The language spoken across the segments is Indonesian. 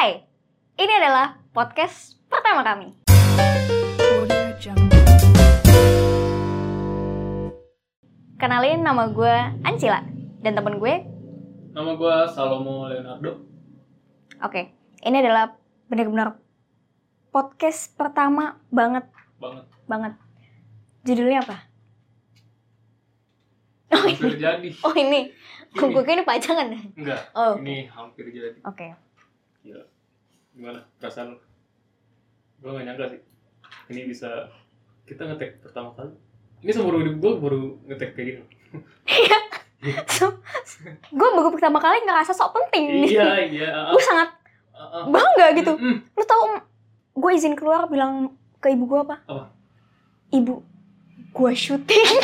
Hai, ini adalah podcast pertama kami. Kenalin nama gue Ancila dan temen gue. Nama gue Salomo Leonardo. Oke, ini adalah benar-benar podcast pertama banget Banget. banget. Judulnya apa? Hampir jadi. Oh ini, Ini. gue ini pajangan. Enggak. Oh. Ini hampir jadi. Oke, Gila. Gimana perasaan lu? Gue gak nyangka sih. Ini bisa kita ngetek pertama kali. Ini seumur hidup gue baru ngetek kayak gini. gue baru pertama kali ngerasa sok penting. iya, iya. ah, Gue sangat ah, ah. bangga gitu. Mm-mm. Lu tau gue izin keluar bilang ke ibu gue apa? Apa? Ibu, gue syuting.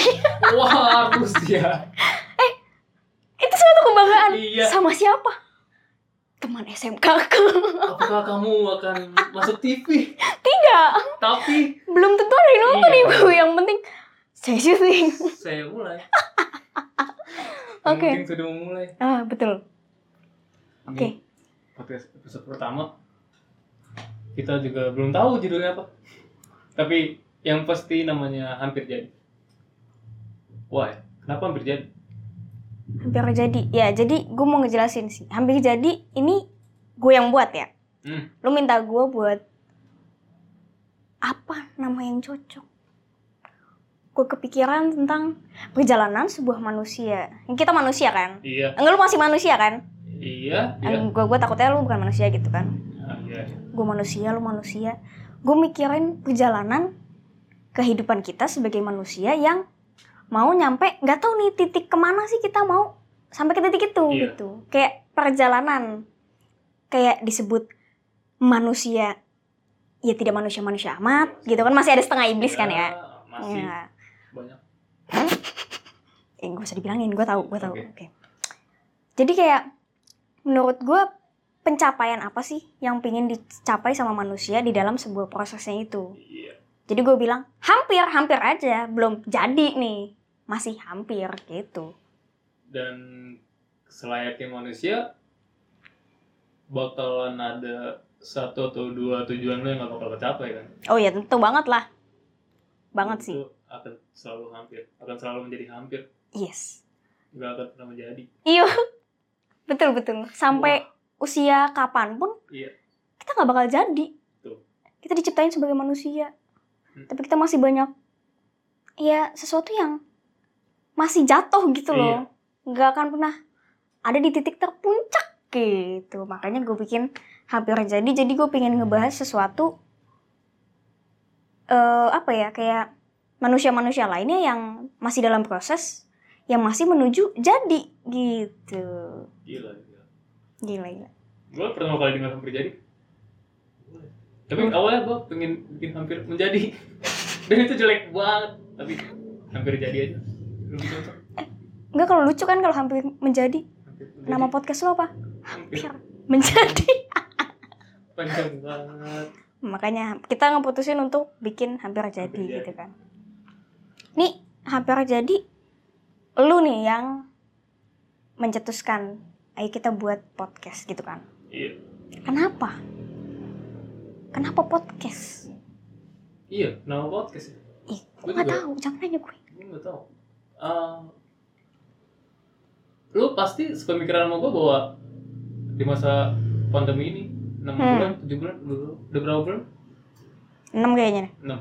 Wah, harus ya. Itu suatu kebanggaan. Iya. Sama siapa? Teman SMK aku. Apakah kamu akan masuk TV? Tidak, Tapi belum tentu ada yang nonton Iya. ibu. Yang penting saya syuting. saya mulai. Oke. Mungkin sudah memulai. Ah, betul. Oke. podcast episode pertama kita juga belum tahu judulnya apa tapi yang pasti namanya hampir jadi why kenapa hampir jadi Hampir jadi. Ya, jadi gue mau ngejelasin sih. Hampir jadi ini gue yang buat ya. hmm. Lu minta gue buat apa nama yang cocok? Gue kepikiran tentang perjalanan sebuah manusia. Kita manusia kan? iya Enggak lu masih manusia kan? iya iya Gue gue takutnya lu bukan manusia gitu kan? Ah, iya Gue manusia, lu manusia. Gue mikirin perjalanan kehidupan kita sebagai manusia yang mau nyampe nggak tahu nih titik ke mana sih kita mau sampai ke titik itu Iya. gitu. Kayak perjalanan kayak disebut manusia ya tidak manusia-manusia amat gitu kan masih ada setengah iblis kan ya. masih Ya. banyak Eh, gak usah dibilangin, gue tahu, gue tahu. Oke. Oke. Jadi kayak menurut gue pencapaian apa sih yang pingin dicapai sama manusia di dalam sebuah prosesnya itu? iya Jadi gue bilang hampir, hampir aja, belum jadi nih, masih hampir gitu. dan selayaknya manusia bakalan ada satu atau dua tujuan lo yang gak bakal tercapai kan Oh ya tentu banget lah, banget sih. itu akan selalu hampir akan selalu menjadi hampir Yes. nggak akan pernah menjadi Iya, betul betul. Sampai usia kapan pun iya kita nggak bakal jadi. Betul. Kita diciptain sebagai manusia, Hmm. tapi kita masih banyak ya sesuatu yang masih jatuh gitu loh, nggak akan pernah ada di titik terpuncak gitu. Makanya gue bikin hampir jadi. Jadi gue pengen ngebahas sesuatu eh apa ya kayak manusia-manusia lainnya yang masih dalam proses yang masih menuju jadi gitu. gila gila Gila gila. gue pertama kali dengar hampir jadi tapi Hmm. awalnya gue pengen bikin hampir menjadi dan itu jelek banget tapi hampir jadi aja lebih cocok Enggak kalau lucu kan kalau hampir menjadi hampir menjadi. nama podcast lo apa? hampir Hampir menjadi. panjang banget Makanya kita ngeputusin untuk bikin hampir jadi Hampir jadi. gitu kan. Nih hampir jadi lu nih yang mencetuskan ayo kita buat podcast gitu kan. iya Kenapa? Kenapa podcast? iya nama podcast Ih, gue nggak juga. tahu, jangan nanya gue. gue nggak tahu Ah, lu pasti sepemikiran sama gue bahwa di masa pandemi ini enam Hmm. bulan tujuh bulan udah, udah berapa bulan 6 kayaknya nih. enam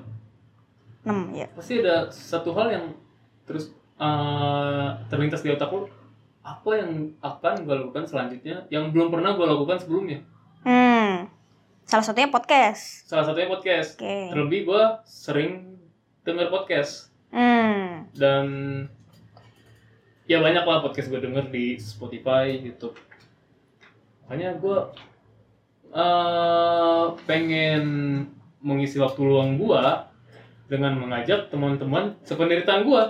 6 ya. pasti ada satu hal yang terus uh, terlintas di otak lo apa yang akan gue lakukan selanjutnya yang belum pernah gue lakukan sebelumnya Hmm. Salah satunya podcast. salah satunya podcast Oke. terlebih gue sering denger podcast Hmm. dan ya banyak lah podcast gue denger di Spotify YouTube makanya gue uh, pengen mengisi waktu luang gue dengan mengajak teman-teman sependeritaan gue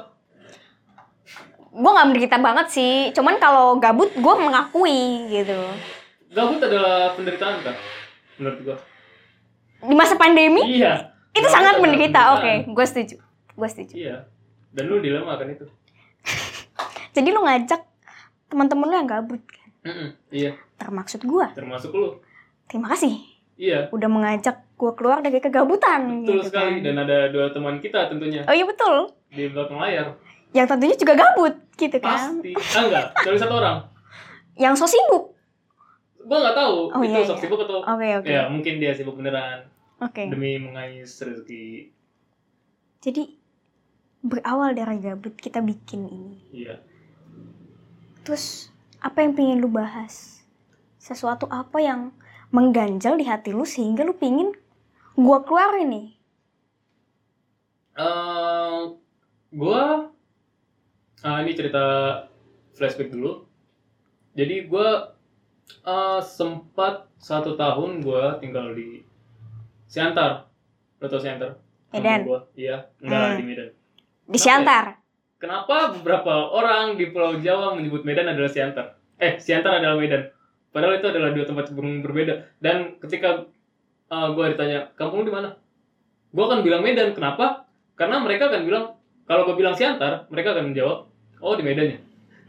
Gue nggak menderita banget sih, cuman kalau gabut gue mengakui gitu. Gabut adalah penderitaan kan? Menurut gua. Di masa pandemi Iya. itu sangat menderita. Oke, penderitaan. gue setuju. Gue setuju. Iya. Dan lu dilema kan itu. Jadi lu ngajak teman-teman lu yang gabut kan? Iya. Termaksud gue. Termasuk lu. terima kasih Iya, udah mengajak gue keluar dari kegabutan betul gitu sekali. kan. Dan ada dua teman kita tentunya oh iya betul di belakang layar. yang tentunya juga gabut gitu kan Pasti. Ah enggak, dari satu orang. yang so sibuk Gua nggak tahu Oh, itu iya, sok iya. sibuk atau oke oke ya mungkin dia sibuk beneran oke demi mengais rezeki. jadi berawal dari gabut kita bikin ini Iya. terus apa yang pengen lu bahas sesuatu apa yang mengganjal di hati lu sehingga lu pingin gua keluarin nih Eh, gua ah, ini cerita flashback dulu. Jadi gua eh, sempat satu tahun gua tinggal di Siantar. Lo tau Siantar? Medan. Gua. Iya, enggak Hmm. di Medan. di Siantar Kenapa beberapa orang di Pulau Jawa menyebut Medan adalah Siantar? Eh, Siantar adalah Medan. Padahal itu adalah dua tempat yang berbeda. Dan ketika uh, gue ditanya, kampung di mana? Gue akan bilang Medan. Kenapa? Karena mereka akan bilang, kalau gue bilang Siantar, mereka akan menjawab, oh di Medan ya.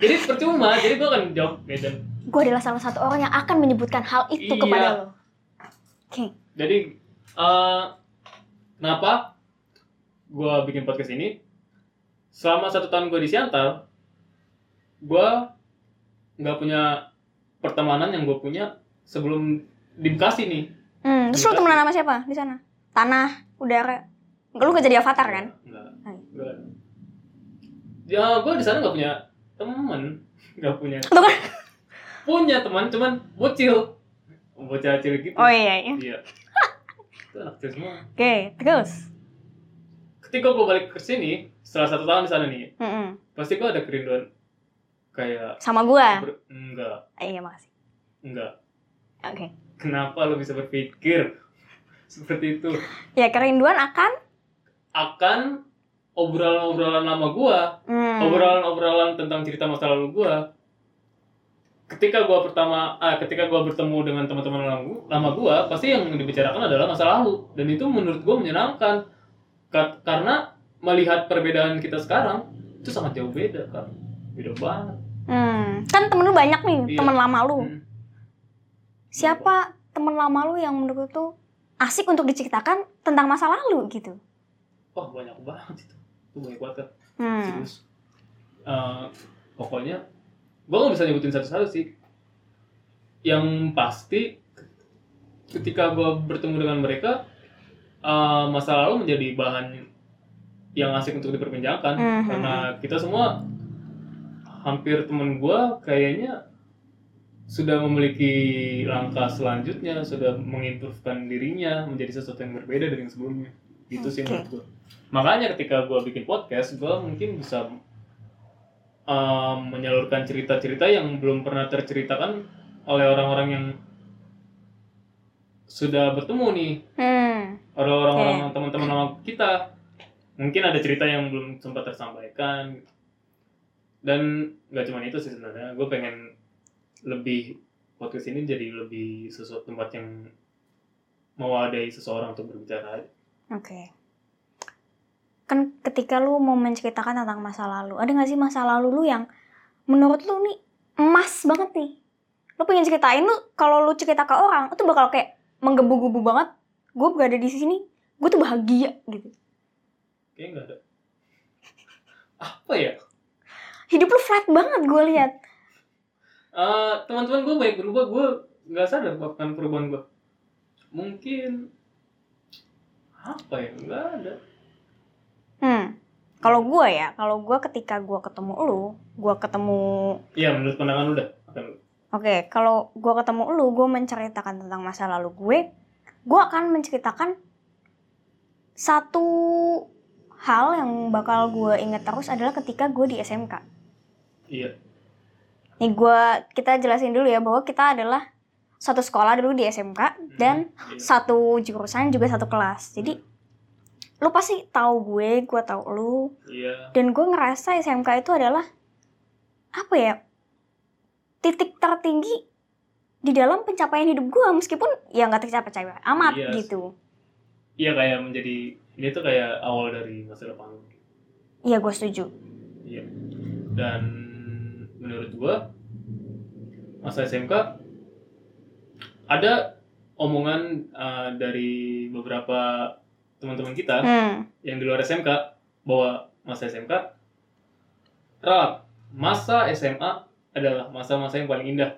Jadi percuma, jadi gue akan jawab Medan. Gue adalah salah satu orang yang akan menyebutkan hal itu Iya. kepada lo oke Jadi, uh, kenapa gue bikin podcast ini? Selama satu tahun gue di Siantar, gue nggak punya pertemanan yang gue punya sebelum di Bekasi nih. hmm, terus Enggak temenan sama siapa di sana tanah udara lu gak jadi avatar kan Enggak. Enggak. Ya, gue di sana nggak punya teman, nggak punya. Punya teman, cuman bocil, bocil cilik gitu. oh iya iya Iya. Itu anak kecil semua. oke terus Ketika gue balik ke sini, setelah satu tahun di sana nih, Mm-mm. pasti gue ada kerinduan kayak sama gue ber- enggak, iya makasih enggak. oke Kenapa lo bisa berpikir seperti itu? ya kerinduan akan Akan obrolan-obrolan lama gua, hmm, obrolan-obrolan tentang cerita masa lalu gua. Ketika gua pertama, ah, ketika gua bertemu dengan teman-teman lama- lama gua, pasti yang dibicarakan adalah masa lalu. Dan itu menurut gua menyenangkan. Ka- karena melihat perbedaan kita sekarang, itu sangat jauh beda kan. Beda banget. hmm. kan temen lu banyak nih Iya. temen lama lu Hmm. siapa temen lama lu yang menurut tuh asik untuk diceritakan tentang masa lalu gitu Wah banyak banget itu. Itu banyak banget kan. hmm. serius Eh, pokoknya gue gak bisa nyebutin satu-satu sih yang pasti ketika gue bertemu dengan mereka eh, masa lalu menjadi bahan yang asik untuk diperbincangkan Mhm. karena kita semua hampir temen gue kayaknya sudah memiliki langkah selanjutnya sudah mengimprovekan dirinya menjadi sesuatu yang berbeda dari yang sebelumnya itu sih Oke. menurut gue makanya ketika gue bikin podcast gue mungkin bisa um, menyalurkan cerita-cerita yang belum pernah terceritakan oleh orang-orang yang sudah bertemu nih Hmm. oleh orang-orang teman-teman lama kita mungkin ada cerita yang belum sempat tersampaikan gitu. dan nggak cuma itu sih sebenarnya gue pengen lebih podcast ini jadi lebih sesuatu tempat yang mewadai seseorang untuk berbicara. Oke. Kan ketika lu mau menceritakan tentang masa lalu, ada gak sih masa lalu lu yang menurut lu nih emas banget nih? Lu pengen ceritain lu, kalau lu cerita ke orang, itu bakal kayak menggebu-gebu banget. Gue berada di sini, gue tuh bahagia gitu. kayaknya nggak ada apa ya Hidup lu flat banget gue lihat. Eh, teman-teman gue banyak berubah gue nggak sadar akan perubahan gue mungkin apa ya nggak ada Hmm. Kalau gue ya, kalau gue ketika gue ketemu lu, gue ketemu iya menurut pandangan lu dah Oke, kalau gue ketemu lu, gue menceritakan tentang masa lalu gue, gue akan menceritakan satu hal yang bakal gue inget terus adalah ketika gue di SMK. iya Nih gue, kita jelasin dulu ya bahwa kita adalah satu sekolah dulu di SMK dan Iya. satu jurusan juga satu kelas. Jadi lu pasti tahu gue, gue tahu lu, iya. Dan gue ngerasa SMK itu adalah apa ya titik tertinggi di dalam pencapaian hidup gue meskipun ya nggak tercapai-capai amat Iya. gitu. Iya kayak menjadi ini tuh kayak awal dari masa depan. Iya gue setuju. Iya. Dan menurut gua masa SMK ada omongan uh, dari beberapa teman-teman kita Hmm. yang di luar SMK bahwa masa SMK Rat, masa SMA adalah masa-masa yang paling indah.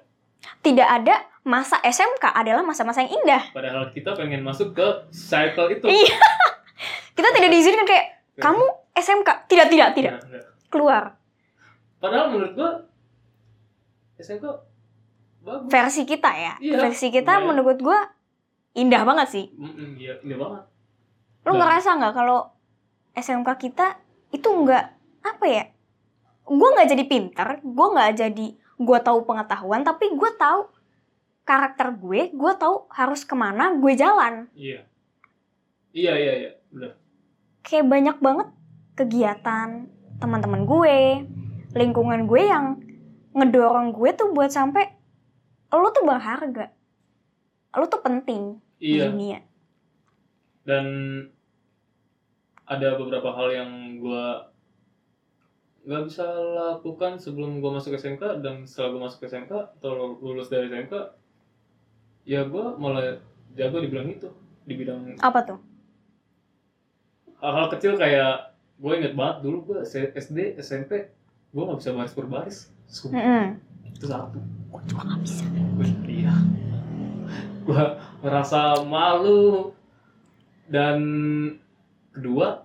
Tidak ada masa SMK adalah masa-masa yang indah. Padahal kita pengen masuk ke cycle itu. Iya. Kita tidak diizinkan kayak kamu SMK. Tidak, tidak, tidak. Nah, enggak. Keluar. Padahal menurut gua SMK bagus. Versi kita ya. Iya. Versi kita Iya. menurut gua indah banget sih. Iya, indah banget. Lu Dan- ngerasa nggak kalau SMK kita itu nggak apa ya? Gue nggak jadi pinter, gue nggak jadi gue tahu pengetahuan, tapi gue tahu karakter gue, gue tahu harus ke mana gue jalan. Iya. Iya, iya, iya. Benar. Kayak banyak banget kegiatan teman-teman gue, lingkungan gue yang ngedorong gue tuh buat sampai lo tuh berharga, lo tuh penting di Iya. dunia. Dan ada beberapa hal yang gua nggak bisa lakukan sebelum gua masuk SMK dan setelah gua masuk SMK atau lulus dari SMK ya gua malah jago di bidang itu di bidang Apa tuh? hal-hal kecil kayak gue inget banget dulu gue SD SMP gue nggak bisa baris berbaris Sumpah, Mm-mm. itu satu Gue juga nggak bisa. Wih, iya gue merasa malu dan kedua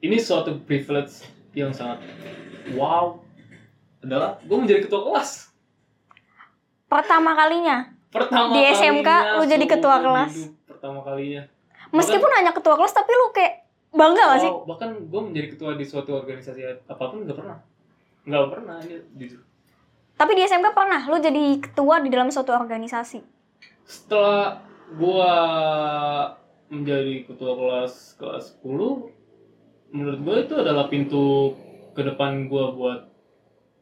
ini suatu privilege yang sangat wow adalah gue menjadi ketua kelas Pertama kalinya, pertama Di SMK kalinya lu jadi ketua kelas? pertama kalinya meskipun hanya ketua kelas, tapi lu kayak bangga gak sih? Bahkan gue menjadi ketua di suatu organisasi apa pun nggak pernah nggak pernah ini jujur Tapi di SMK pernah lu jadi ketua di dalam suatu organisasi. setelah gua menjadi ketua kelas kelas 10 menurut gua itu adalah pintu ke depan gua buat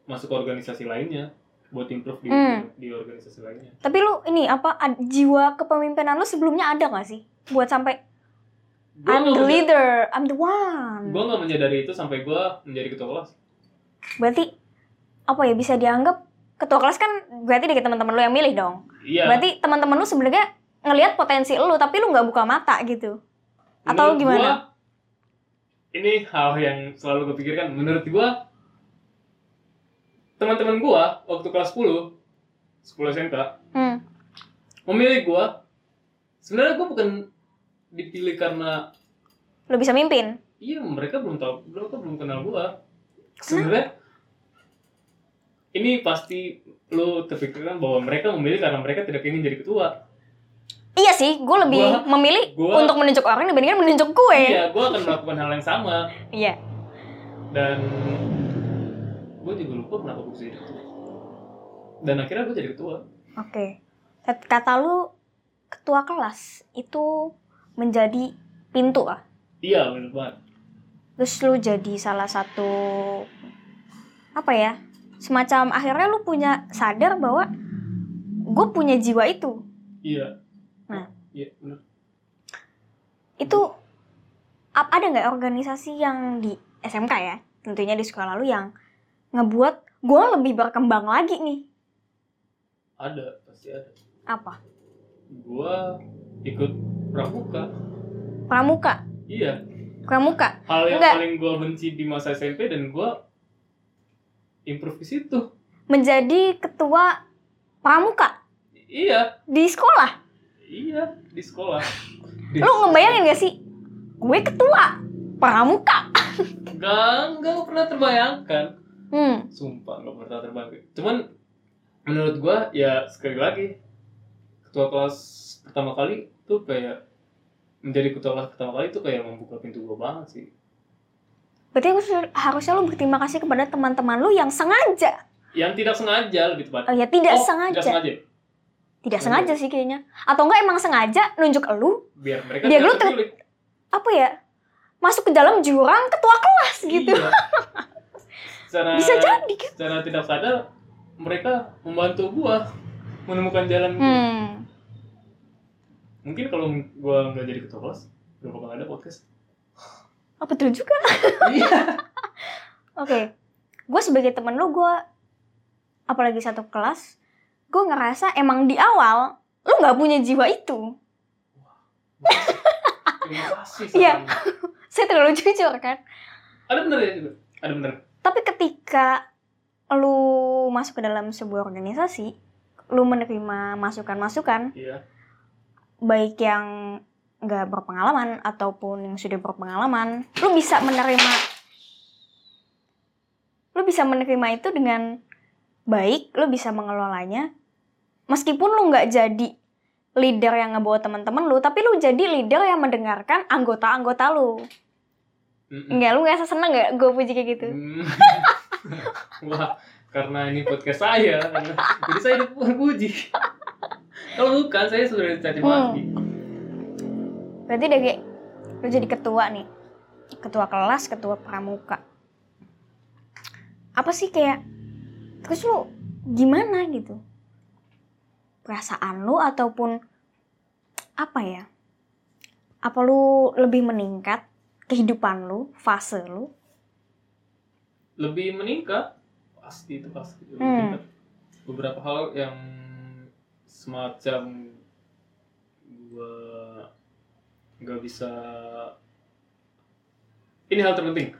masuk ke organisasi lainnya buat improve di, Hmm. di organisasi lainnya Tapi lu ini apa ad- jiwa kepemimpinan lu sebelumnya ada gak sih? Buat sampai gua I'm the leader, I'm the one. gua nggak menyadari itu sampai gua menjadi ketua kelas Berarti apa ya bisa dianggap ketua kelas kan berarti dari teman-teman lu yang milih dong. iya Berarti teman-teman lu sebenarnya ngelihat potensi lu tapi lu nggak buka mata gitu. atau menurut gimana? gua, ini hal yang selalu gue pikirkan menurut gua teman-teman gua waktu kelas 10 10 SMK Hmm. memilih gua sebenarnya gua bukan dipilih karena Lu bisa mimpin. iya mereka belum tahu mereka belum kenal gua sebenarnya ini pasti lu terpikirkan bahwa mereka memilih karena mereka tidak ingin jadi ketua Iya sih, gue lebih Gua- memilih gua- untuk menunjuk orang dibandingkan menunjuk gue. iya gua akan melakukan hal yang sama Iya. dan gue juga lupa kenapa gue jadi ketua dan akhirnya gue jadi ketua Oke. Kat- Kata lu ketua kelas itu menjadi pintu lah. iya bener banget Terus lu jadi salah satu apa ya? Semacam akhirnya lu punya sadar bahwa gue punya jiwa itu. iya Nah. iya Itu ap- ada nggak organisasi yang di SMK ya? Tentunya di sekolah lu yang ngebuat gue lebih berkembang lagi nih. ada pasti ada Apa? gue ikut pramuka Pramuka. iya Pramuka. hal yang Enggak. paling gue benci di masa SMP dan gue improve di situ Menjadi ketua pramuka iya di sekolah. Iya di sekolah di Lu ngebayangin gak sih? Gue ketua pramuka. Gak, gak pernah terbayangkan Hmm. Sumpah gak pernah terbayangkan Cuman menurut gua ya sekali lagi Ketua kelas pertama kali tuh kayak Menjadi ketua kelas pertama kali tuh kayak membuka pintu gua banget sih Berarti harus- harusnya lu berterima kasih kepada teman-teman lu yang sengaja. Yang tidak sengaja lebih tepat Oh ya, tidak Oh, sengaja. Tidak sengaja Tidak sengaja sih kayaknya. Atau enggak emang sengaja nunjuk elu Biar mereka Biar lu ter- apa ya? Masuk ke dalam jurang ketua kelas gitu. Iya. Secara, Bisa jadi kan? secara tidak sadar mereka membantu gua menemukan jalan gua. Hmm. Mungkin kalau gua nggak jadi ketua kelas, gak bakal ada podcast. Oh, betul juga. Iya. Oke. Gue sebagai temen lu, gue apalagi satu kelas, gue ngerasa emang di awal lu nggak punya jiwa itu. Iya. Saya terlalu jujur kan Ada bener ya juga. Ada bener. tapi ketika lu masuk ke dalam sebuah organisasi lu menerima masukan-masukan Iya. baik yang nggak berpengalaman ataupun yang sudah berpengalaman lu bisa menerima lu bisa menerima itu dengan baik lu bisa mengelolanya meskipun lu nggak jadi leader yang ngebawa teman-teman lu tapi lu jadi leader yang mendengarkan anggota-anggota lu. Enggak, lu ngerasa seneng gak gue puji kayak gitu? Hmm. Wah, karena ini podcast saya, jadi saya dipuji. Kalau bukan, saya sudah dicaci maki. Berarti dari lu jadi ketua nih, ketua kelas, ketua pramuka. Apa sih kayak, terus lu gimana gitu? Perasaan lu ataupun apa ya? Apa lu lebih meningkat kehidupan lu, fase lu? Lebih meningkat, pasti itu pasti. Lebih Hmm. meningkat. Beberapa hal yang semacam gua nggak bisa. Ini hal terpenting.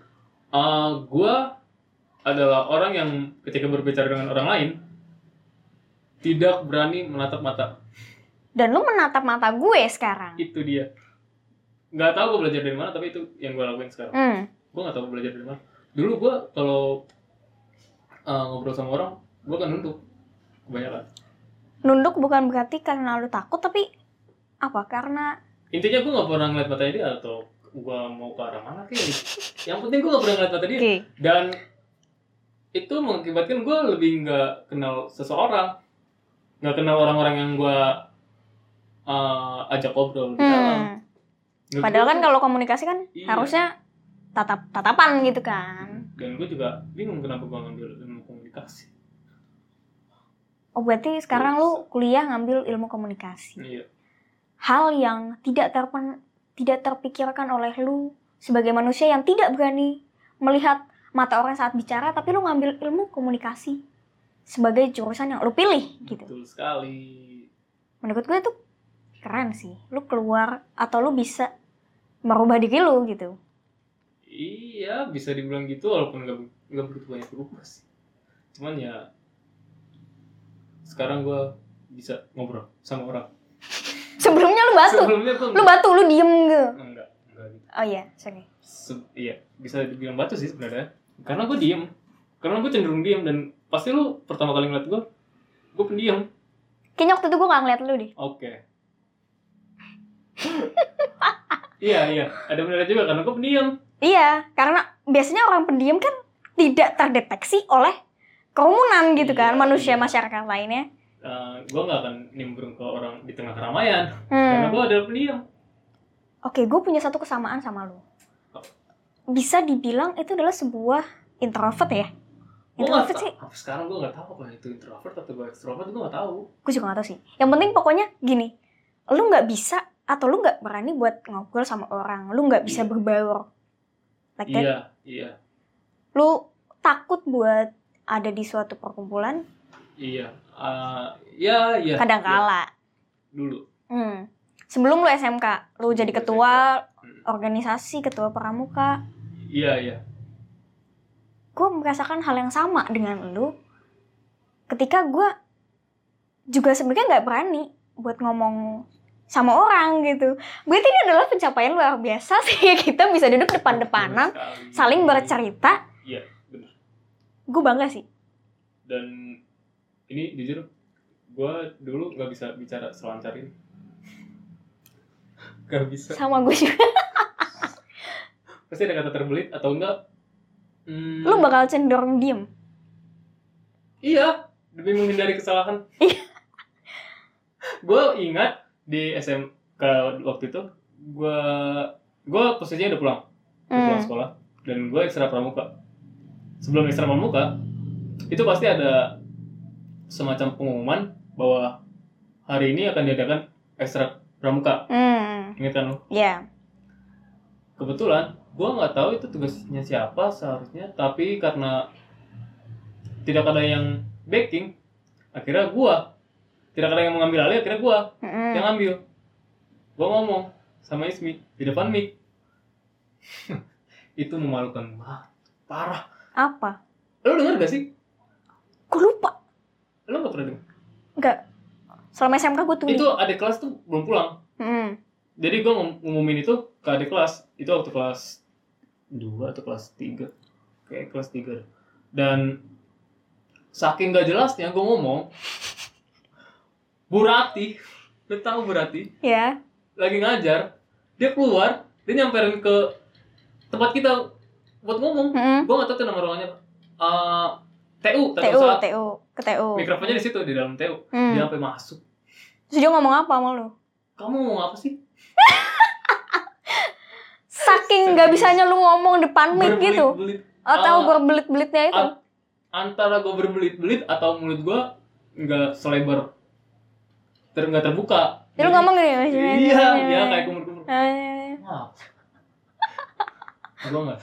Uh, gua adalah orang yang ketika berbicara dengan orang lain tidak berani menatap mata. Dan lu menatap mata gue sekarang. itu dia nggak tahu gue belajar dari mana tapi itu yang gue lakuin sekarang Hmm. gue nggak tahu gue belajar dari mana dulu gue kalau uh, ngobrol sama orang gue kan nunduk kebanyakan Nunduk bukan berarti karena lu takut, tapi apa? Karena intinya gue nggak pernah ngeliat mata dia atau gue mau ke arah mana kayak yang penting gue nggak pernah ngeliat mata dia oke, dan itu mengakibatkan gue lebih nggak kenal seseorang nggak kenal orang-orang yang gue uh, ajak ngobrol di dalam Hmm. Menurut Padahal kan kalau komunikasi kan Iya. harusnya tatap tatapan gitu kan. dan gue juga bingung kenapa gue ngambil ilmu komunikasi Oh berarti sekarang lu kuliah ngambil ilmu komunikasi. iya Hal yang tidak terpen tidak terpikirkan oleh lu sebagai manusia yang tidak berani melihat mata orang saat bicara, tapi lu ngambil ilmu komunikasi sebagai jurusan yang lu pilih gitu. betul sekali Menurut gue itu keren sih. Lu keluar atau lu bisa merubah diri lu gitu. iya bisa dibilang gitu walaupun nggak nggak begitu banyak berubah sih cuman ya sekarang gue bisa ngobrol sama orang Sebelumnya lu batu. sebelumnya gue Lu batu, lu diem gitu. enggak enggak gitu Oh iya, sorry. Se- iya bisa dibilang batu sih sebenarnya karena gue diem karena gue cenderung diem dan pasti lu pertama kali ngeliat gue gue pendiam Kayaknya waktu itu gue gak ngeliat lu deh. oke iya iya ada benernya juga karena gue pendiam Iya, karena biasanya orang pendiam kan tidak terdeteksi oleh kerumunan gitu kan, Iya, manusia iya. masyarakat lainnya. gue nggak akan nimbrung ke orang di tengah keramaian karena Hmm. gue adalah pendiam Oke, gue punya satu kesamaan sama lu. Bisa dibilang itu adalah sebuah introvert ya? Introvert sih, sekarang gue nggak tahu apa itu introvert atau gue extrovert gue nggak tahu gue juga gak tahu sih. Yang penting pokoknya gini, lu nggak bisa atau lu nggak berani buat ngobrol sama orang, lu nggak bisa Iya. berbaur. Like iya iya Lu takut buat ada di suatu perkumpulan, iya Ah, iya iya kadang iya. kala. dulu Hmm. Sebelum lu SMK, lu jadi ketua Hmm. organisasi, ketua pramuka, iya iya gue merasakan hal yang sama dengan lu. Ketika gue juga sebenarnya nggak berani buat ngomong sama orang gitu. Berarti ini adalah pencapaian luar biasa sih kita bisa duduk depan-depanan, saling bercerita. iya benar Gue bangga sih. dan ini jujur gue dulu nggak bisa bicara selancar ini nggak bisa Sama gue juga. pasti ada kata terbelit atau enggak hmm, Lu bakal cenderung diem. Iya, demi menghindari kesalahan. Iya. gue ingat di SMK waktu itu, gue gue posisinya udah pulang, udah pulang Hmm. sekolah, dan gue ekstra pramuka. Sebelum ekstra pramuka, itu pasti ada semacam pengumuman bahwa hari ini akan diadakan ekstra pramuka. Hmm. Ingat kan lo? Ya. kebetulan gue nggak tahu itu tugasnya siapa seharusnya tapi karena tidak ada yang backing akhirnya gue tidak ada yang mengambil alih akhirnya gue Mm-mm. yang ambil gue ngomong sama Ismi di depan mic itu memalukan banget parah Apa? lo denger gak sih Gue lupa. lo gak pernah denger Enggak. Selama SMK gue tunggu. itu adik kelas tuh belum pulang Mm. jadi gue ngum- ngumumin itu ke adik kelas itu waktu kelas 2 atau kelas 3 kayak kelas 3 deh. dan saking gak jelasnya gue ngomong Burati lu tahu Burati Ya. lagi ngajar dia keluar dia nyamperin ke tempat kita buat ngomong Mm-mm. gue gak tahu tuh nama ruangannya Eh TU TU, usaha TU, ke TU. mikrofonnya di situ di dalam TU Hmm. dia sampai masuk Terus dia ngomong apa sama lu? kamu ngomong apa sih Saking nggak bisanya lu ngomong depan mic gitu. Atau Ah. berbelit-belitnya itu. An- antara gue berbelit-belit atau mulut gue nggak selebar ter nggak terbuka Jadi lu ngomong gini. iya iya kayak kumur-kumur Eh, Wah. gue nggak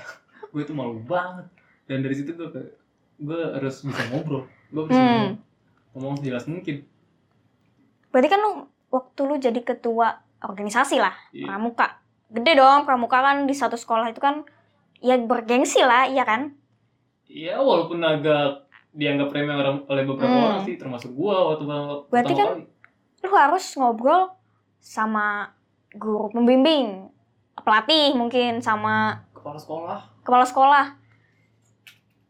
gue itu malu banget dan dari situ gue gue harus bisa ngobrol gue bisa Hmm. ngomong, sejelas mungkin Berarti kan lu waktu lu jadi ketua organisasi lah, Iya. pramuka. Gede dong, pramuka kan di satu sekolah itu kan ya bergengsi lah, iya kan? Iya walaupun agak dianggap remeh orang- oleh beberapa Hmm. orang sih termasuk gue waktu Berarti kan- kali. Lu harus ngobrol sama guru pembimbing, pelatih mungkin sama kepala sekolah kepala sekolah.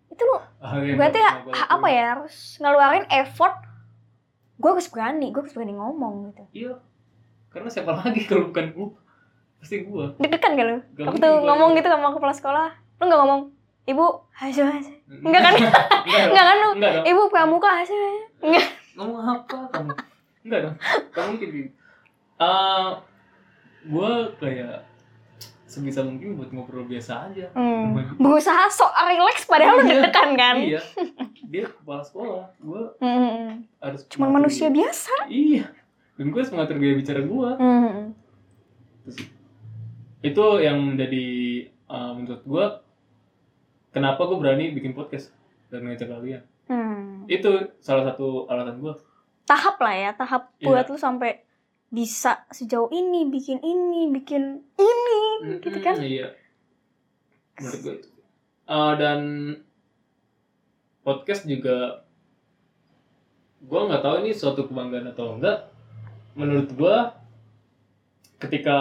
Itu lu Ah, iya, berarti gua ha- apa ya harus ngeluarin effort gue harus berani gue harus berani ngomong gitu iya karena siapa lagi kalau bukan gue pasti gue deg-degan gak lu. Gak waktu mungkin gua- ngomong gitu sama kepala sekolah lu nggak ngomong ibu hasil hasil. Enggak kan? enggak kan lu? Enggak ibu pramuka hasil enggak ngomong apa kamu? Enggak dong. Kamu mungkin gitu uh, gue kayak sebisa mungkin buat ngobrol biasa aja. Hmm. Berusaha sok relax padahal lu Iya. deg-degan kan? Iya. Dia kepala sekolah gue Hmm. harus cuman mengatur manusia biasa. Iya. Dan gue harus mengatur gaya bicara gue hmm. Itu yang menjadi uh, menurut gue kenapa gue berani bikin podcast dan ngajak kalian. Hmm. itu salah satu alasan gue tahap lah ya tahap Iya. buat lu sampai bisa sejauh ini bikin ini bikin ini gitu kan? iya. Menurut gue itu. Uh, dan podcast juga gue nggak tahu ini suatu kebanggaan atau enggak. Menurut gue ketika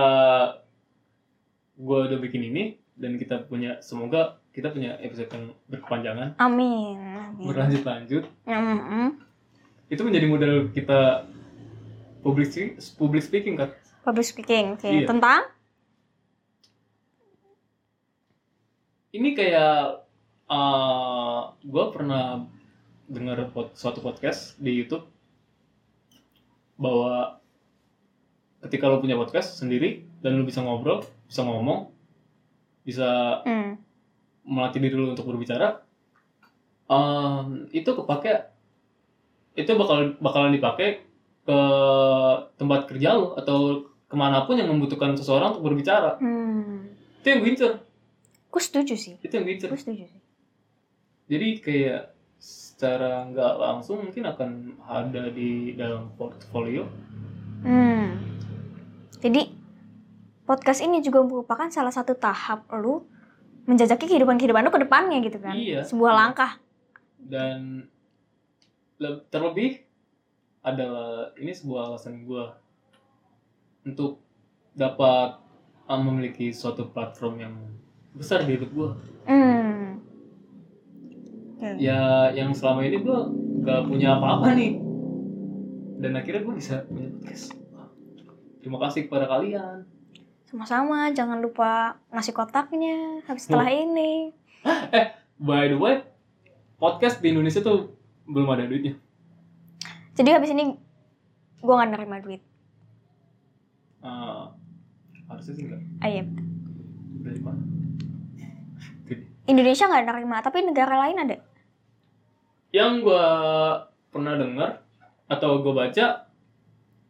gue udah bikin ini dan kita punya semoga kita punya episode yang berkepanjangan amin, amin. berlanjut-lanjut Hmm. itu menjadi modal kita public public speaking kan public speaking oke Iya. tentang ini kayak uh, gue pernah dengar pod- suatu podcast di YouTube bahwa ketika lo punya podcast sendiri dan lo bisa ngobrol, bisa ngomong, bisa hmm. melatih diri lo untuk berbicara, um, itu kepake itu bakal bakalan dipakai ke tempat kerja lo atau ke mana pun yang membutuhkan seseorang untuk berbicara. Hmm. Itu yang gue incer, gue setuju sih itu yang gue incer. gue setuju sih jadi kayak secara nggak langsung mungkin akan ada di dalam portfolio Hmm. Jadi podcast ini juga merupakan salah satu tahap lu menjajaki kehidupan kehidupan lu ke depannya gitu kan. Iya. Sebuah langkah. dan le- terlebih adalah ini sebuah alasan gue untuk dapat uh, memiliki suatu platform yang besar di hidup gue Hmm. Oke. ya yang selama ini gue nggak punya apa-apa nih dan akhirnya gue bisa punya podcast terima kasih kepada kalian Sama-sama, jangan lupa ngasih kotaknya habis setelah ini. By the way, podcast di Indonesia tuh belum ada duitnya. Jadi habis ini gua nggak nerima duit. Eh, harusnya sih enggak. Ayo. Dari mana? Indonesia nggak nerima, tapi negara lain ada. Yang gua pernah dengar atau gue baca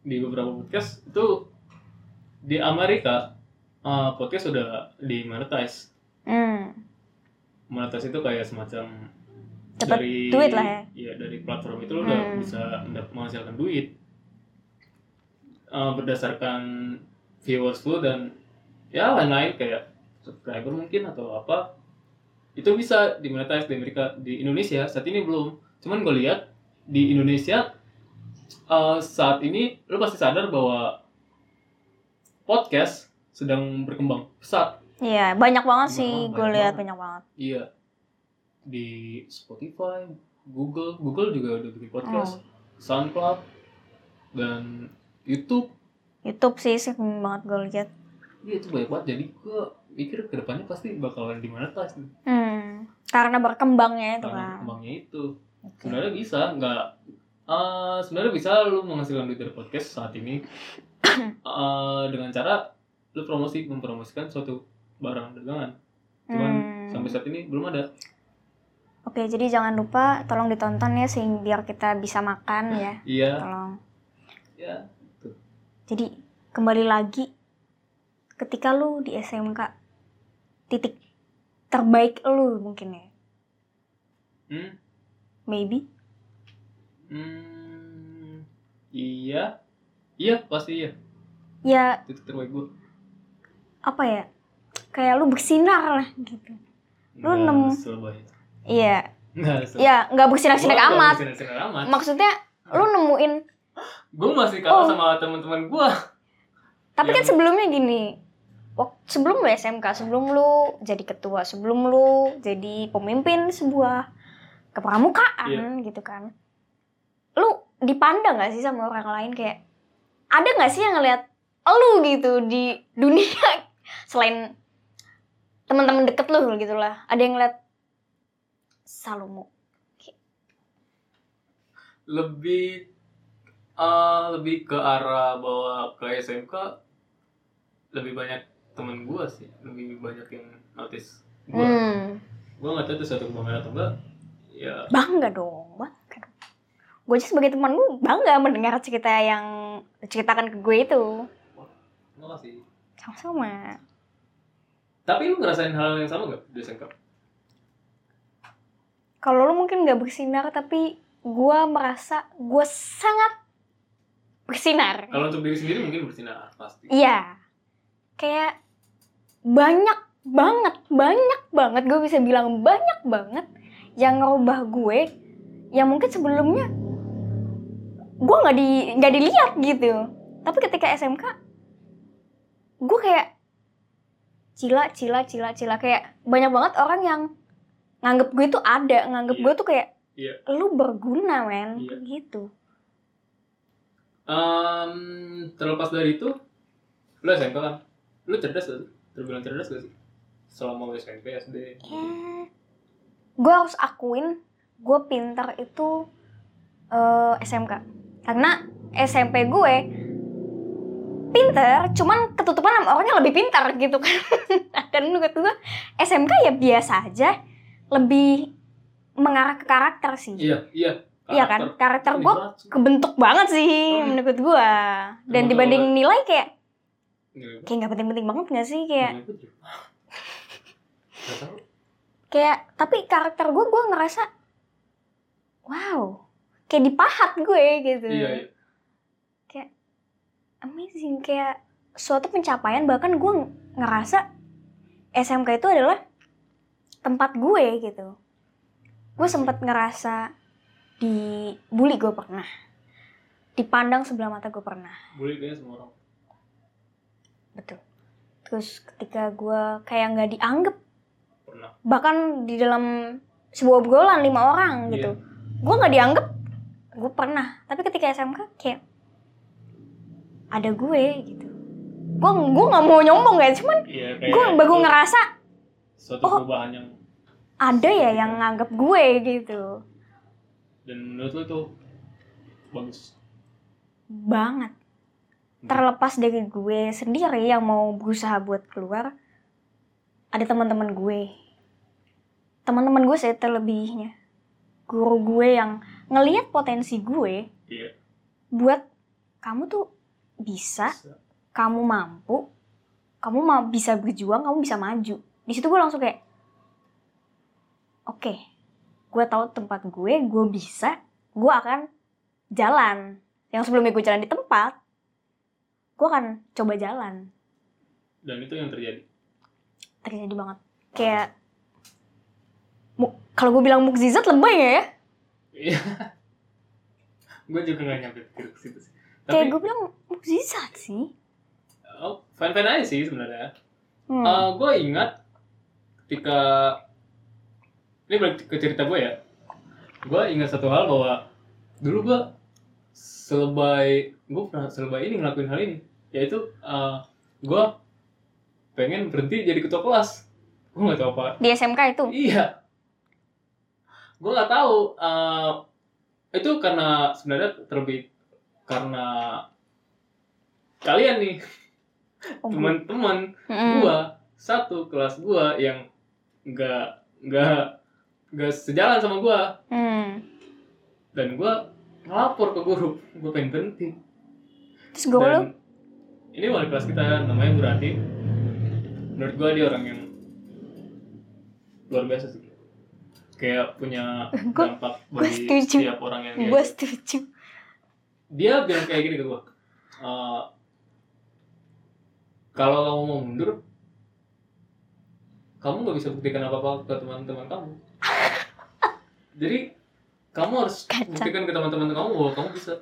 di beberapa podcast itu di Amerika eh, podcast sudah di monetize. Hmm. Monetize itu kayak semacam Dapat dari duit lah ya. Iya dari platform itu lo udah Hmm. bisa mendap- menghasilkan duit. uh, berdasarkan viewers lu dan ya lain-lain kayak subscriber mungkin atau apa itu bisa dimonetize di Amerika di Indonesia saat ini belum cuman gue lihat di Indonesia uh, saat ini lu pasti sadar bahwa podcast sedang berkembang pesat Iya, banyak banget Banyak sih banget, gue lihat banyak banget. iya di Spotify Google Google juga udah bikin podcast SoundCloud dan YouTube YouTube sih sering banget gue lihat. Iya itu banyak banget jadi gue pikir ke depannya pasti bakalan dimonetize nih Hmm, karena berkembangnya itu karena kan. kembangnya itu Oke. sebenarnya bisa nggak eh, sebenarnya bisa lu menghasilkan duit dari podcast saat ini Eh, dengan cara lu promosi mempromosikan suatu barang dagangan cuman Hmm. sampai saat ini belum ada Oke, jadi jangan lupa tolong ditonton ya sehingga biar kita bisa makan ya. iya Tolong. ya Jadi kembali lagi ketika lu di SMK titik terbaik lu mungkin ya. hmm, Maybe. Hmm, iya. Iya pasti iya. Ya. Itu terbaik gue apa ya? Kayak lu bersinar lah gitu. Lu nemu- selebay Iya, nggak ya nggak bersinar-sinar nggak amat. bersinar-sinar amat. Maksudnya lu nemuin gue masih kalah Oh. sama teman-teman gue Tapi kan Yang- sebelumnya gini, wak- sebelum lu SMK, sebelum lu jadi ketua, sebelum lu jadi pemimpin sebuah kepramukaan gitu kan, dipandang gak sih sama orang lain? Kayak ada gak sih yang ngeliat lu gitu di dunia? Selain teman-teman deket lu gitu lah, ada yang ngeliat Salomo. lebih eh, lebih ke arah bahwa ke SMK lebih banyak temen gue sih. Lebih banyak yang notice gue Hmm, gue nggak tahu itu satu kebanggaan atau enggak. Ya. Bangga dong, dong. Gue aja sebagai teman lu bangga mendengar cerita yang ceritakan ke gue itu. makasih Sama-sama. tapi lu ngerasain hal yang sama gak di SMK Kalau lu mungkin nggak bersinar, tapi gue merasa gue sangat bersinar. kalau untuk diri sendiri mungkin bersinar pasti Iya. Kayak banyak banget, banyak banget. Gue bisa bilang banyak banget yang ngerubah gue yang mungkin sebelumnya gue nggak di nggak dilihat gitu. Tapi ketika SMK, gue kayak cila, cila, cila, cila. Kayak banyak banget orang yang nganggep gue tuh ada, nganggep Iya. gue tuh kayak Iya. lu berguna men, Iya. gitu. Em, terlepas dari itu lu SMK kan lu cerdas gak sih terbilang cerdas gak sih selama lu SMP SD ya gue harus akuin gue pintar itu eh, SMK karena SMP gue pinter cuman ketutupan sama orangnya lebih pintar gitu kan. Dan menurut gue SMK ya biasa aja lebih mengarah ke karakter sih. Iya iya. Iya kan? Karakter. Gue kebentuk banget sih Hmm. menurut gue dan Emang dibanding nilai kayak kayak nggak penting-penting banget gak sih? Kayak. Gak kayak tapi karakter gue gue ngerasa wow kayak dipahat gue gitu. Iya, iya. amazing kayak suatu pencapaian bahkan gue ngerasa SMK itu adalah tempat gue gitu. Gue sempat ngerasa dibully gue pernah. Dipandang sebelah mata gue pernah. Boleh kayaknya semua orang. betul. Terus ketika gue kayak nggak dianggap Pernah. bahkan di dalam sebuah obrolan lima orang gitu. Gue nggak dianggap gue pernah tapi ketika SMK kayak ada gue gitu. Gue gue nggak mau nyombong ya cuman Iya, gue baru itu ngerasa suatu oh. perubahan yang ada ya yang nganggap gue gitu. Dan menurut lu itu bagus. banget. Terlepas dari gue sendiri yang mau berusaha buat keluar ada teman-teman gue. Teman-teman gue sih terlebihnya. Guru gue yang ngelihat potensi gue Iya. buat kamu tuh bisa Bisa. kamu mampu kamu mau bisa berjuang kamu bisa maju. Di situ gue langsung kayak oke gue tahu tempat gue gue bisa gue akan jalan. Yang sebelumnya gue jalan di tempat gue akan coba jalan. Dan itu yang terjadi? Terjadi banget. Kayak kalau gue bilang mukjizat lebay ya Iya. gue juga gak nyampe pikir ke situ sih. kayak Tapi gue bilang mukjizat sih oh, fine-fine aja sih sebenarnya. hmm. gue ingat ketika ini balik ke cerita gue ya. Gue ingat satu hal bahwa dulu gue selebay gue pernah selebay ini ngelakuin hal ini yaitu gue pengen berhenti jadi ketua kelas gue nggak tahu apa di SMK itu Iya. Gue nggak tahu. eh, itu karena sebenarnya terlebih karena kalian nih. Oh, teman-teman gua satu kelas gua yang nggak nggak nggak sejalan sama gua. Hmm. dan gua ngelapor ke guru gua pengen berhenti. Terus gue lu? Dan ini wali kelas kita namanya Bu Rati menurut gua dia orang yang luar biasa sih kayak punya Gua- dampak gua bagi setuju. setiap orang yang dia gue setuju. Dia bilang kayak gini ke gua "Eh, kalau kamu mau mundur kamu nggak bisa buktikan apa apa ke teman-teman kamu. Jadi kamu harus Kacau. buktikan ke teman-teman kamu bahwa kamu bisa.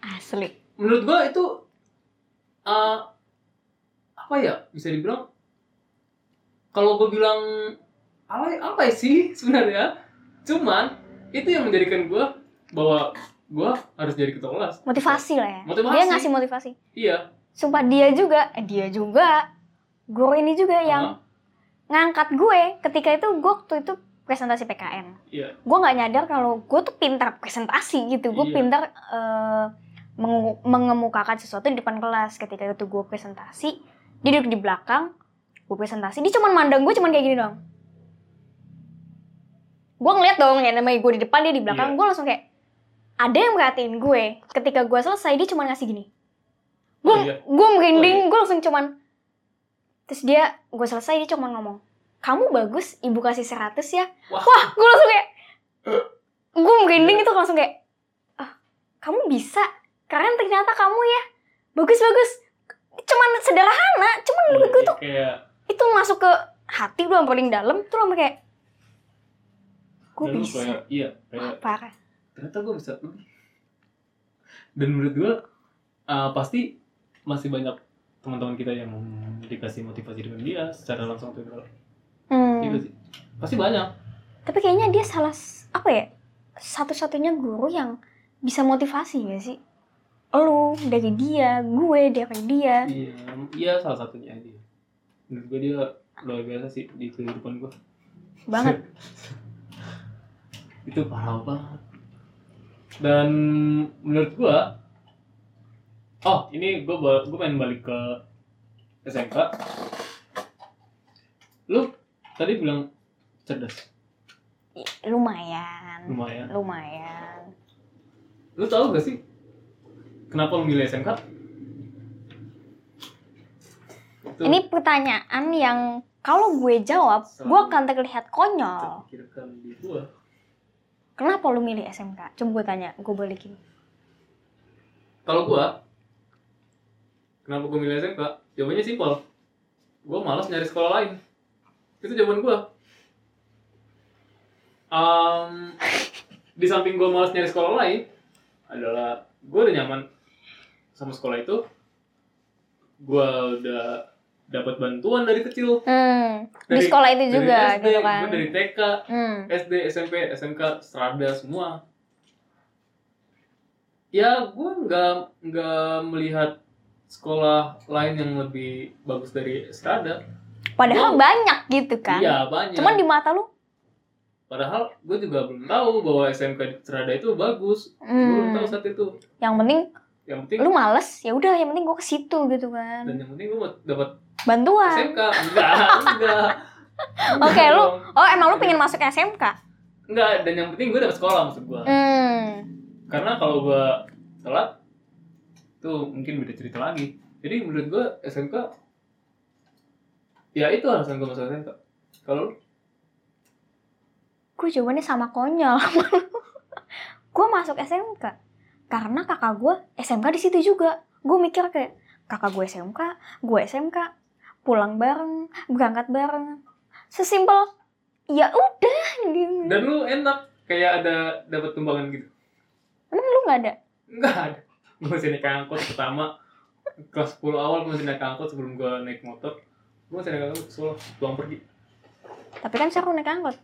Asli. Menurut gua itu uh, apa ya bisa dibilang kalau gue bilang alay apa sih sebenarnya. Cuman itu yang menjadikan gua bahwa gua harus jadi ketua kelas. Motivasi lah ya. Motivasi. dia ngasih motivasi. Iya. Sumpah dia juga eh, dia juga guru ini juga yang Hah? ngangkat gue ketika itu gue waktu itu presentasi PKN iya. Gue nggak nyadar kalau gue tuh pintar presentasi gitu. Gue Iya. pintar mengu- mengemukakan sesuatu di depan kelas. Ketika itu gue presentasi dia duduk di belakang gue presentasi. Dia cuma mandang gue cuma kayak gini doang gue ngeliat dong ya namanya gue di depan dia di belakang Iya. gue langsung kayak ada yang merhatiin gue ketika gue selesai dia cuma ngasih gini gue Oh, iya. gue Oh, merinding gue langsung cuman terus dia gue selesai dia cuma ngomong kamu bagus ibu kasih 100 ya Wah. wah gue langsung kayak gue merinding itu langsung kayak ah kamu bisa keren ternyata kamu ya bagus bagus cuman sederhana cuman menurut gue tuh kayak itu masuk ke hati gue yang paling dalam tuh lama kayak gue dan bisa? kayak, iya Wah, kayak parah. ternyata gue bisa. Lebih dan menurut gue uh, pasti masih banyak teman-teman kita yang dikasih motivasi dengan dia secara langsung atau tidak Hmm. Iya sih. Pasti banyak. Tapi kayaknya dia salah apa ya satu-satunya guru yang bisa motivasi gak sih? Lu dari dia gue dari dia. Iya iya salah satunya dia. Menurut gue dia luar biasa sih di kehidupan gue banget itu parah banget. Dan menurut gua oh ini gua gue pengen balik ke SMK lu tadi bilang cerdas? Lumayan. Lumayan. Lumayan. Lu tahu gak sih kenapa lu milih SMK Itu ini pertanyaan yang kalau gue jawab gue akan terlihat konyol. Terpikirkan di gua kenapa lu milih SMK coba gue tanya gue balikin. Kalau gua kenapa gua milih SMK jawabannya simpel. Gua malas nyari sekolah lain. Itu jawaban gua. Em, di samping gua malas nyari sekolah lain adalah gua udah nyaman sama sekolah itu. Gua udah dapat bantuan dari kecil hmm, di Dari- sekolah itu dari juga SD, gitu kan dari TK hmm. SD, SMP, SMK, Strada semua. Ya, gue nggak nggak melihat sekolah lain yang lebih bagus dari Strada. padahal Gua- banyak gitu kan Iya banyak. cuman di mata lu Padahal gue juga belum tahu bahwa SMK di Strada itu bagus. Gue belum hmm, tahu saat itu. yang penting Yang penting lu males ya udah yang penting gue ke situ gitu kan dan yang penting gue dapat bantuan SMK. Enggak, enggak. Oke, Enggak lu oh emang lu pengen masuk SMK Enggak, dan yang penting gue dapat sekolah maksud gue. hmm. karena kalau gua telat tuh mungkin beda cerita lagi jadi menurut gua SMK ya itu alasan gua masuk SMK kalau lu? gue jawabannya sama konyol gue masuk SMK karena kakak gue SMK di situ juga gue mikir kayak kakak gue SMK gue SMK pulang bareng berangkat bareng sesimpel ya udah gitu Dan lu enak kayak ada dapat tumbangan gitu. emang lu nggak ada Enggak ada. Gue masih naik angkot pertama kelas 10 awal gue masih naik angkot sebelum gue naik motor. Gue masih naik angkot Solo, pulang pergi. tapi kan seru naik angkot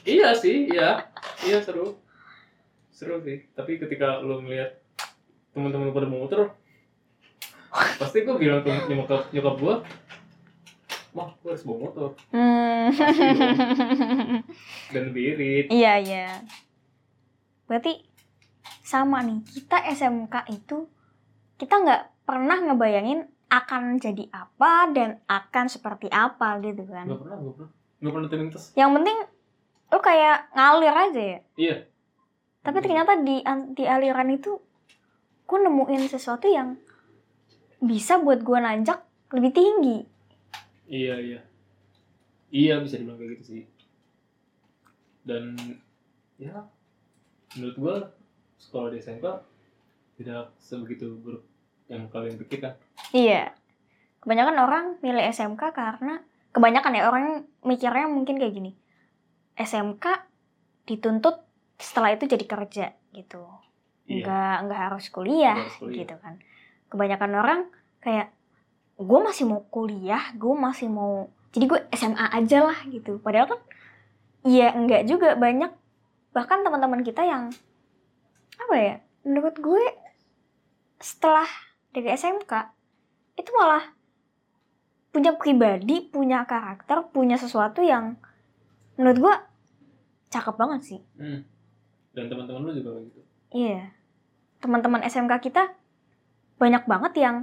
Iya sih, iya. Iya seru. Seru sih. Tapi ketika lu ngeliat teman-teman pada motor, pasti gue bilang ke nyokap, nyokap gue, Wah, gue harus bawa motor. hmm. Dan lebih irit. iya iya berarti sama nih kita SMK itu kita nggak pernah ngebayangin akan jadi apa dan akan seperti apa gitu kan Gak pernah, gak pernah. Gak pernah terlintas. yang penting lu kayak ngalir aja ya Iya. tapi ternyata di di aliran itu gue nemuin sesuatu yang bisa buat gue nanjak lebih tinggi Iya, iya. Iya, bisa dibilang kayak gitu sih. Dan, ya, menurut gua sekolah di SMK tidak sebegitu buruk yang kalian pikirkan. iya kebanyakan orang milih SMK karena kebanyakan ya orang mikirnya mungkin kayak gini SMK dituntut setelah itu jadi kerja gitu Iya. nggak nggak harus kuliah, Nggak harus kuliah. gitu kan kebanyakan orang kayak gue masih mau kuliah gue masih mau jadi gue SMA aja lah gitu padahal kan ya enggak juga banyak bahkan teman-teman kita yang apa ya menurut gue setelah dari SMK itu malah punya pribadi punya karakter punya sesuatu yang menurut gue cakep banget sih Hmm. Dan teman-teman lu juga kayak gitu. Iya. Teman-teman SMK kita banyak banget yang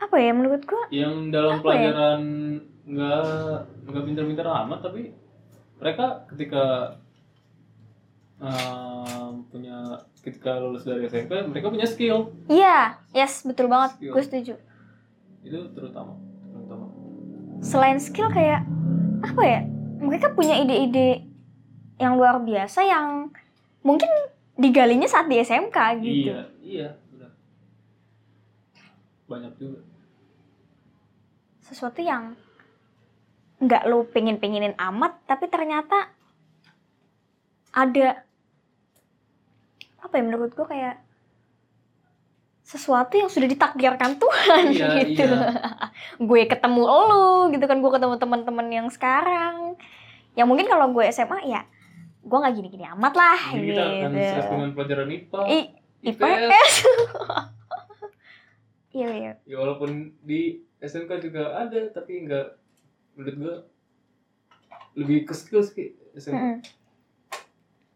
apa ya menurut gua Yang dalam ya? pelajaran nggak nggak pintar-pintar amat, tapi mereka ketika um, punya ketika lulus dari SMP, mereka punya skill. iya, yes, betul banget. Skill. Gue setuju. Itu terutama. Terutama. Selain skill kayak apa ya? Mereka punya ide-ide yang luar biasa yang mungkin digalinya saat di SMK gitu. Iya, iya. Banyak juga. Sesuatu yang nggak lo pengen-pengenin amat tapi ternyata ada apa ya menurut gua kayak sesuatu yang sudah ditakdirkan Tuhan Iya, gitu. iya. gue ketemu lo gitu kan gue ketemu teman-teman yang sekarang. Yang mungkin kalau gue SMA ya gue nggak gini-gini amat lah Jadi gitu. kita akan stres dengan pelajaran IPA, I, IPS. IPS. Iya iya. Ya walaupun di SMK juga ada, tapi nggak menurut gua lebih ke skill sih SMK. Mm-mm.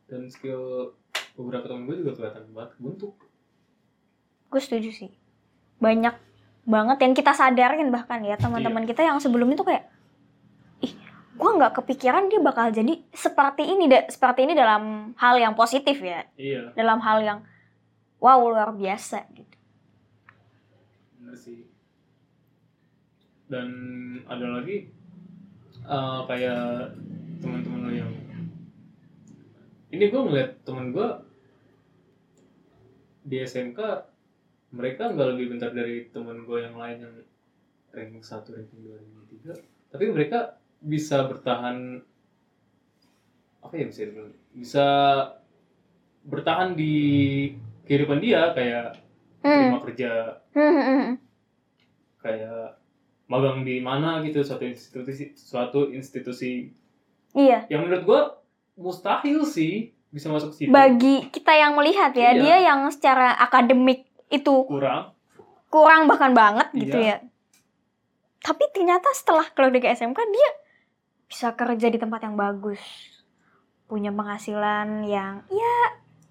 Dan skill beberapa temen gue juga kelihatan banget bentuk. Gue setuju sih. Banyak banget yang kita sadarin bahkan ya teman-teman kita yang sebelum itu kayak ih gue nggak kepikiran dia bakal jadi seperti ini da- seperti ini dalam hal yang positif ya Iya, dalam hal yang wow luar biasa gitu bener sih. Dan ada lagi eh, kayak teman-teman lo yang ini gue ngeliat temen gue di SMK mereka nggak lebih pintar dari teman gue yang lain yang ranking 1, ranking 2, ranking 3 tapi mereka bisa bertahan apa ya bisa dibilang bisa bertahan di kehidupan dia kayak terima kerja Hmm, hmm, hmm. Kayak magang di mana gitu suatu institusi suatu institusi iya. yang menurut gue mustahil sih bisa masuk situ. Bagi kita yang melihat ya Iya. dia yang secara akademik itu kurang. kurang bahkan banget gitu Iya. ya. Tapi ternyata setelah keluar dari SMK dia bisa kerja di tempat yang bagus. Punya penghasilan yang ya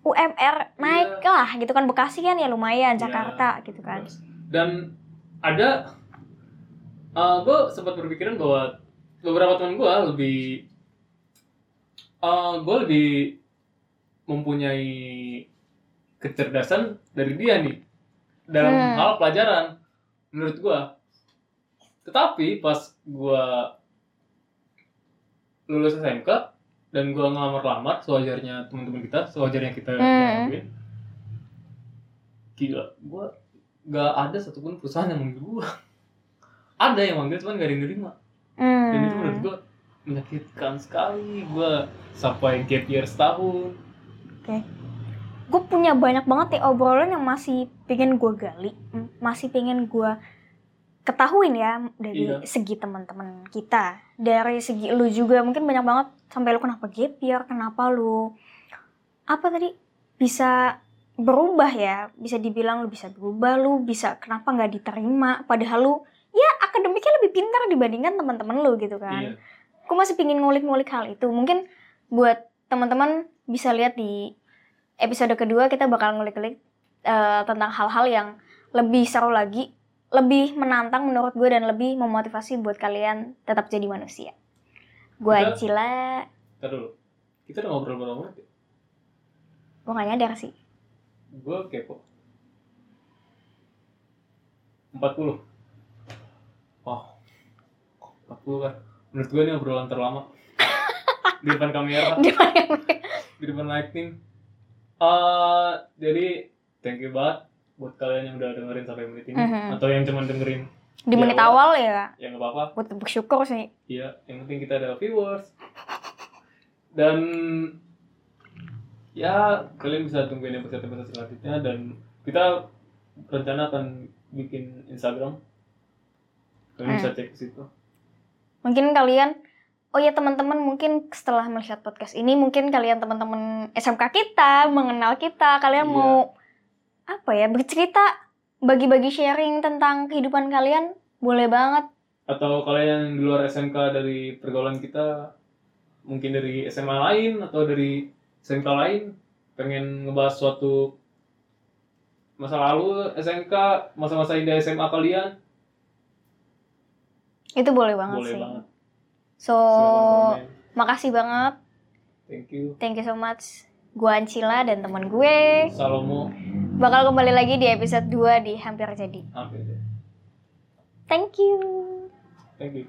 UMR naik lah gitu kan. Bekasi kan ya lumayan Iya. Jakarta gitu kan. dan ada gue sempat berpikiran bahwa beberapa teman gue lebih gue lebih mempunyai kecerdasan dari dia nih dalam Hmm. hal pelajaran menurut gue tetapi pas gue lulus SMK dan gue ngelamar-lamar sewajarnya teman-teman kita sewajarnya kita Hmm. lakuin gila gue gak ada satupun perusahaan yang manggil gue ada yang manggil cuman gak ada yang nerima. Dan itu menurut Hmm. gue menyakitkan sekali. Gue sampai gap year setahun. Gue punya banyak banget ya obrolan yang masih pengen gue gali, masih pengen gue ketahuin ya dari Iya. segi teman-teman kita, dari segi lu juga mungkin banyak banget sampai lu kenapa gap year, kenapa lu apa tadi bisa berubah ya, bisa dibilang lu bisa berubah, lu bisa kenapa nggak diterima, padahal lu ya akademiknya lebih pintar dibandingkan teman-teman lu gitu kan iya aku masih pingin ngulik-ngulik hal itu. Mungkin buat teman-teman bisa lihat di episode kedua kita bakal ngulik-ngulik eh, tentang hal-hal yang lebih seru lagi, lebih menantang menurut gue dan lebih memotivasi buat kalian tetap jadi manusia. Gue Kita- Cila, Ntar dulu kita udah ngobrol berapa menit ya? gue gak nyadar sih. Gue kepo. 40 oh 40 kan menurut gue ini obrolan terlama. Di depan kamera. Di mana yang- di depan lightning Eh, jadi thank you banget buat kalian yang udah dengerin sampai menit ini. Mhm. atau yang cuma dengerin Di menit Ya, awal ya, ya nggak apa-apa. Tetap bersyukur sih. Iya, yang penting kita ada viewers. Dan ya kalian bisa tungguin episode-episode selanjutnya dan kita rencana akan bikin Instagram. Kalian bisa cek ke situ. Mungkin kalian Oh ya teman-teman mungkin setelah melihat podcast ini mungkin kalian teman-teman SMK kita mengenal kita kalian Iya. mau apa ya bercerita bagi-bagi sharing tentang kehidupan kalian boleh banget Atau kalian yang di luar SMK dari pergaulan kita, mungkin dari SMA lain atau dari SMK lain, pengen ngebahas suatu masa lalu SMK, masa-masa indah SMA kalian, itu boleh banget boleh sih banget. so makasih banget Thank you. thank you so much gue Ancila dan teman gue Salomo. bakal kembali lagi di episode 2 di hampir jadi Hampir deh. thank you Thank you.